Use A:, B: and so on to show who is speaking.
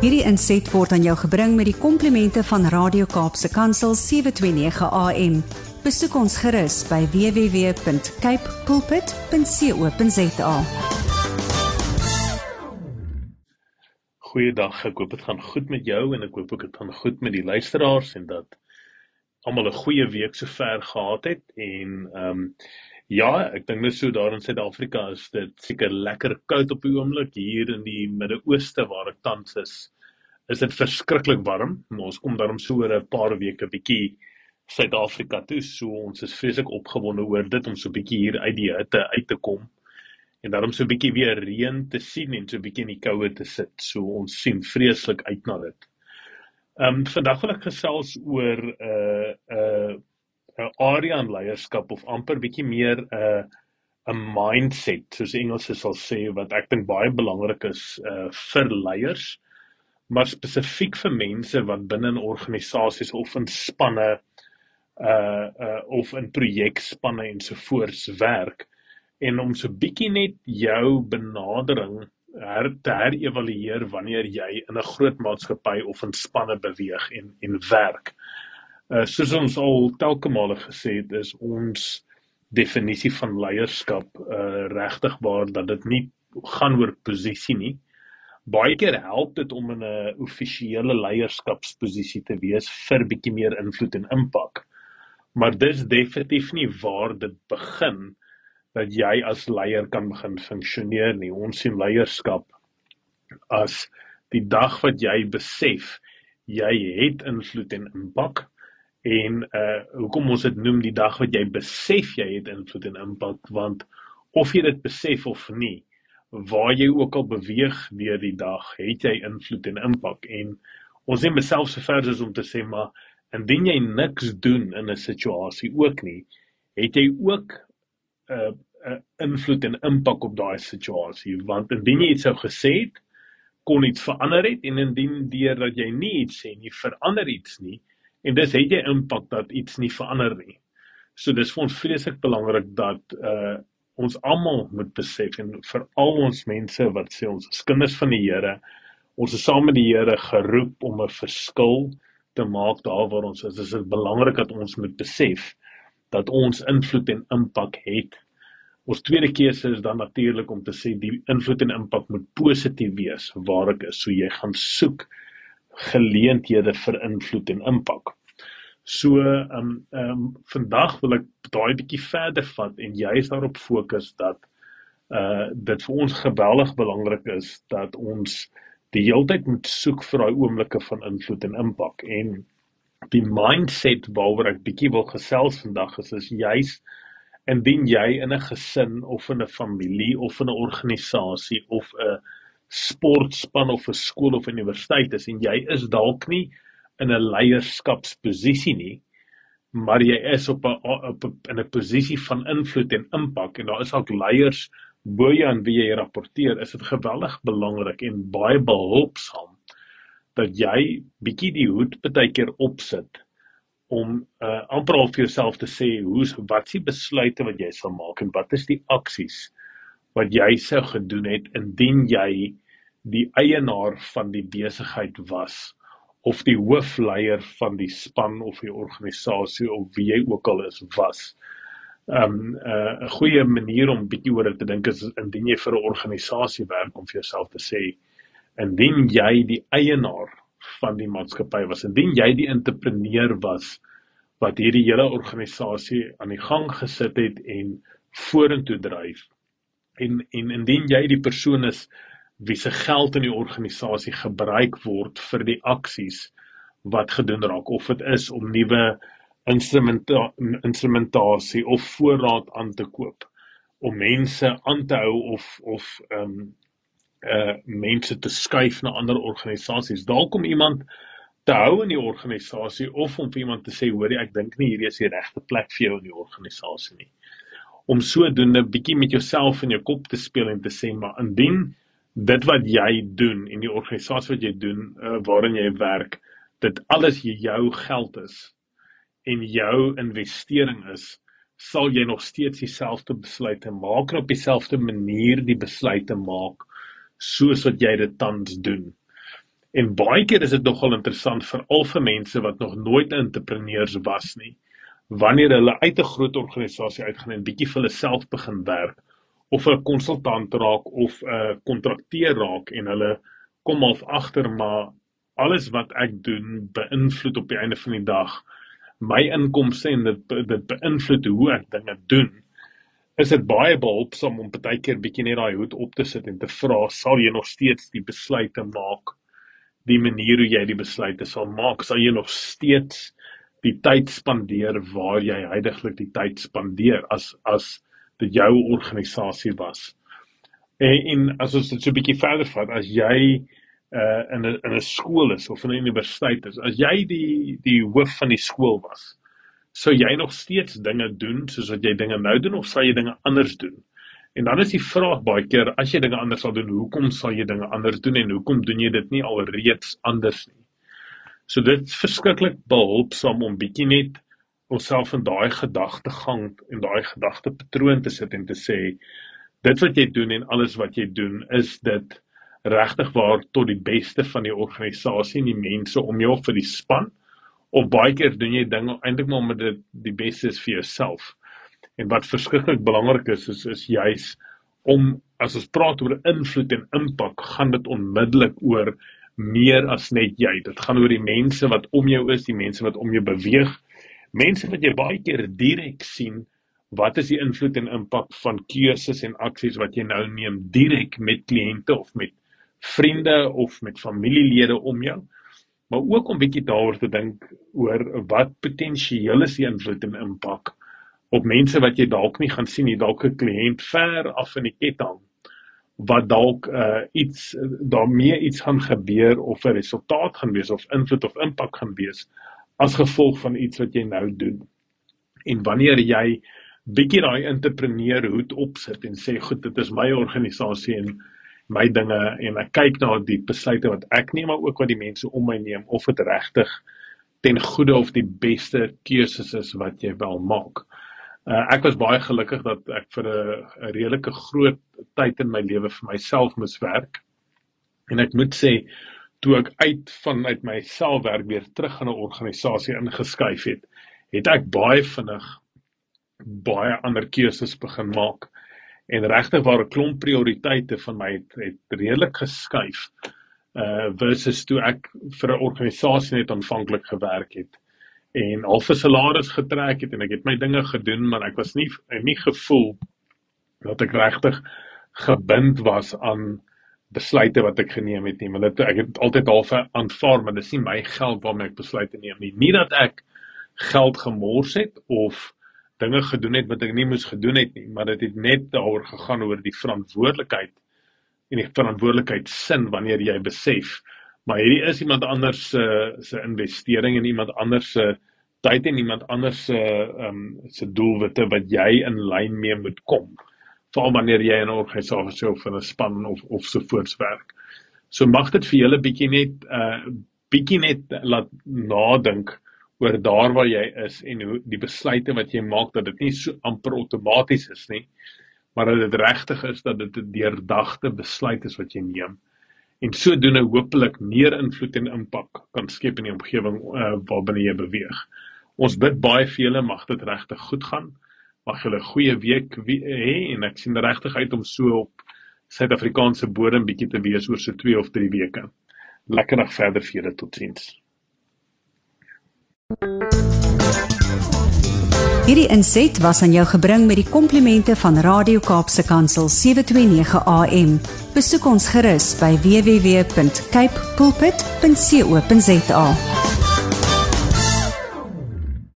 A: Hierdie inset word aan jou gebring met die komplimente van Radio Kaapse Kansel 729 AM. Besoek ons gerus by www.cape pulpit.co.za.
B: Goeiedag, ek hoop dit gaan goed met jou en ek hoop ook dit gaan goed met die luisteraars en dat almal 'n goeie week sover gehad het en ehm um, Ja, ek dink net so daar in Suid-Afrika is dit seker lekker koud op die oomblik hier in die Midde-Ooste waar ek tans is. Is dit verskriklik warm, maar ons kom daarom so oor 'n paar weke bietjie Suid-Afrika toe, so ons is vreeslik opgewonde oor dit om so bietjie hier uit die hitte uit te kom en daarom so bietjie weer reën te sien en so bietjie in die koue te sit. So ons sien vreeslik uit na dit. Ehm um, vandag wil ek gesels oor 'n uh, 'n uh, 'n area in leierskap of amper bietjie meer 'n uh, 'n mindset soos Engelse sal sê wat ek dink baie belangrik is uh, vir leiers maar spesifiek vir mense wat binne in organisasies of in spanne uh uh of in projekspanne ensovoorts werk en om so bietjie net jou benadering her te herëvalueer wanneer jy in 'n groot maatskappy of in spanne beweeg en en werk. Uh soos ons al telke male gesê het, is ons definisie van leierskap uh regtig waar dat dit nie gaan oor posisie nie. Baie keer help dit om in 'n offisiële leierskapsposisie te wees vir bietjie meer invloed en impak. Maar dis definitief nie waar dit begin dat jy as leier kan begin funksioneer nie. Ons sien leierskap as die dag wat jy besef jy het invloed en impak en uh hoekom ons dit noem die dag wat jy besef jy het invloed en impak want of jy dit besef of nie waar jy ook al beweeg deur die dag het jy invloed en impak. En ons neem selfs so ver as om te sê maar indien jy niks doen in 'n situasie ook nie het jy ook 'n uh, 'n uh, invloed en impak op daai situasie. Want indien jy iets sou gesê het kon iets verander het en indien deur dat jy nie iets sê nie verander iets nie en dis het jy impak dat iets nie verander nie. So dis vir ons vreeslik belangrik dat uh ons almal moet besef en vir al ons mense wat sê ons is kinders van die Here, ons is saam met die Here geroep om 'n verskil te maak daar waar ons is. Dis belangrik dat ons moet besef dat ons invloed en impak het. Ons tweede keuse is dan natuurlik om te sê die invloed en impak moet positief wees waar ek is. So jy gaan soek geleenthede vir invloed en impak. So ehm um, ehm um, vandag wil ek daai bietjie verder vat en juist daarop fokus dat uh dit vir ons geweldig belangrik is dat ons die heeltyd moet soek vir daai oomblikke van invloed en impak en die mindset waaroor ek bietjie wil gesels vandag is is juist indien jy in 'n gesin of in 'n familie of in 'n organisasie of 'n sportspan of 'n skool of universiteit is en jy is dalk nie in 'n leierskapsposisie nie maar jy is op 'n op 'n in 'n posisie van invloed en impak en daar is ook leiers bo jou aan wie jy rapporteer is dit geweldig belangrik en baie behulpsaam dat jy bietjie die hoed baie keer opsit om uh, amper al vir jouself te sê hoe's wat s'ie besluite wat jy sal maak en wat is die aksies wat jy sou gedoen het indien jy die eienaar van die besigheid was of die hoofleier van die span of die organisasie of wie jy ook al is was. Um 'n uh, 'n goeie manier om bietjie oor dit te dink is indien jy vir 'n organisasie werk om vir jouself te sê indien jy die eienaar van die maatskappy was, indien jy die entrepreneur was wat hierdie hele organisasie aan die gang gesit het en vorentoe dryf en en indien jy die persoon is wie se geld in die organisasie gebruik word vir die aksies wat gedoen raak. Of dit is om nuwe instrumenta instrumentasie of voorraad aan te koop om mense aan te hou of of ehm um, uh mense te skuif na ander organisasies dalk om iemand te hou in die organisasie of om vir iemand te sê hoorie ek dink nie hierdie is die regte plek vir jou in die organisasie nie. Om sodoende bietjie met jouself in jou kop te speel en te sê maar indien dit wat jy doen en die organisasie wat jy doen uh, waarin jy werk dit alles jou geld is en jou investering is sal jy nog steeds dieselfde besluite maak en op dieselfde manier die besluite maak soos wat jy dit tans doen En baie keer is dit nogal interessant vir al vir mense wat nog nooit entrepreneurs was nie. Wanneer hulle uit 'n groot organisasie uitgaan en bietjie vir hulle self begin werk of 'n konsultant raak of 'n kontrakteur raak en hulle kom half agter maar alles wat ek doen beïnvloed op die einde van die dag my inkomste en dit dit beïnvloed hoe ek dinge doen. Is dit baie behulpsaam om baie keer bietjie net daai hoed op te sit en te vra sal jy nog steeds die besluite maak die manier hoe jy die besluite sal maak? Sal jy nog steeds die tyd spandeer waar jy heidaglik die tyd spandeer? As as jou organisasie was en, en as ons dit so 'n bietjie verder vat as jy uh, in 'n in 'n skool is of 'n universiteit is as jy die die hoof van die skool was sou jy nog steeds dinge doen soos wat jy dinge nou doen of sal jy dinge anders doen? En dan is die vraag baie keer as jy dinge anders sal doen, hoekom sal jy dinge anders doen en hoekom doen jy dit nie alreeds anders nie? So dit is verskriklik behulpsaam om bietjie net onsself in daai gedagtegang en daai gedagtepatroon te sit en te sê dit wat jy doen en alles wat jy doen is dit regtig waar tot die beste van die organisasie en die mense om jou vir die span of baie keer doen jy dinge eintlik maar omdat dit die beste is vir jouself. En wat verskriklik belangrik is is is juis om as ons praat oor invloed en impak, gaan dit onmiddellik oor meer as net jy. Dit gaan oor die mense wat om jou is, die mense wat om jou beweeg. Mense wat jy baie keer direk sien wat is die invloed en impak van keuses en aksies wat jy nou neem direk met kliënte of met vriende of met familielede om jou? Maar ook om bietjie daaroor te dink oor wat potensieel is die invloed en impak op mense wat jy dalk nie gaan sien nie, dalk 'n kliënt ver af in die ketting wat dalk uh, iets daarmee iets gaan gebeur of 'n resultaat gaan wees of invloed of impak gaan wees as gevolg van iets wat jy nou doen. En wanneer jy bietjie daai entrepreneur hoed opsit en sê goed, dit is my organisasie en my dinge en ek kyk na die besluite wat ek neem maar ook wat die mense om my neem of dit regtig ten goeie of die beste keuses is wat jy wel maak. Uh, ek was baie gelukkig dat ek vir 'n redelike groot tyd in my lewe vir myself moes werk. En ek moet sê toe ek uit vanuit myself werk weer terug in 'n organisasie ingeskuif het, het ek baie vinnig baie ander keuses begin maak. En regtig waar 'n klomp prioriteite van my het, het redelik geskuif uh versus toe ek vir 'n organisasie net aanvanklik gewerk het en al vir salaris getrek het en ek het my dinge gedoen maar ek was nie nie gevoel dat ek regtig gebind was aan besluite wat ek geneem het nie want dit ek het altyd half aanvaar maar dis nie my geld waarmee ek besluite neem nie nie dat ek geld gemors het of dinge gedoen het wat ek nie moes gedoen het nie, maar dit het net daaroor gegaan oor die verantwoordelikheid en die verantwoordelikheid sin wanneer jy besef maar hierdie is iemand anders se se investering en iemand anders se tyd en iemand anders se ehm um, se doelwitte wat jy in lyn mee moet kom. Veral wanneer jy in 'n organisasie of in 'n span of of so voorts werk. So mag dit vir julle bietjie net uh bietjie net laat nadink oor daar waar jy is en hoe die besluite wat jy maak dat dit nie so amper outomaties is nie maar dat dit regtig is dat dit 'n deurdagte besluit is wat jy neem en sodoende hopelik meer invloed en impak kan skep in die omgewing uh, waarbinne jy beweeg. Ons bid baie vir julle mag dit regtig goed gaan. Mag julle 'n goeie week hê en ek sien regtig uit om so op Suid-Afrikaanse bodem bietjie te wees oor so 2 of 3 weke. Lekker dag verder vir julle totsiens.
A: Hierdie inset was aan jou gebring met die komplimente van Radio Kaapse Kansel 729 AM. Besoek ons gerus by www.cape pulpit.co.za.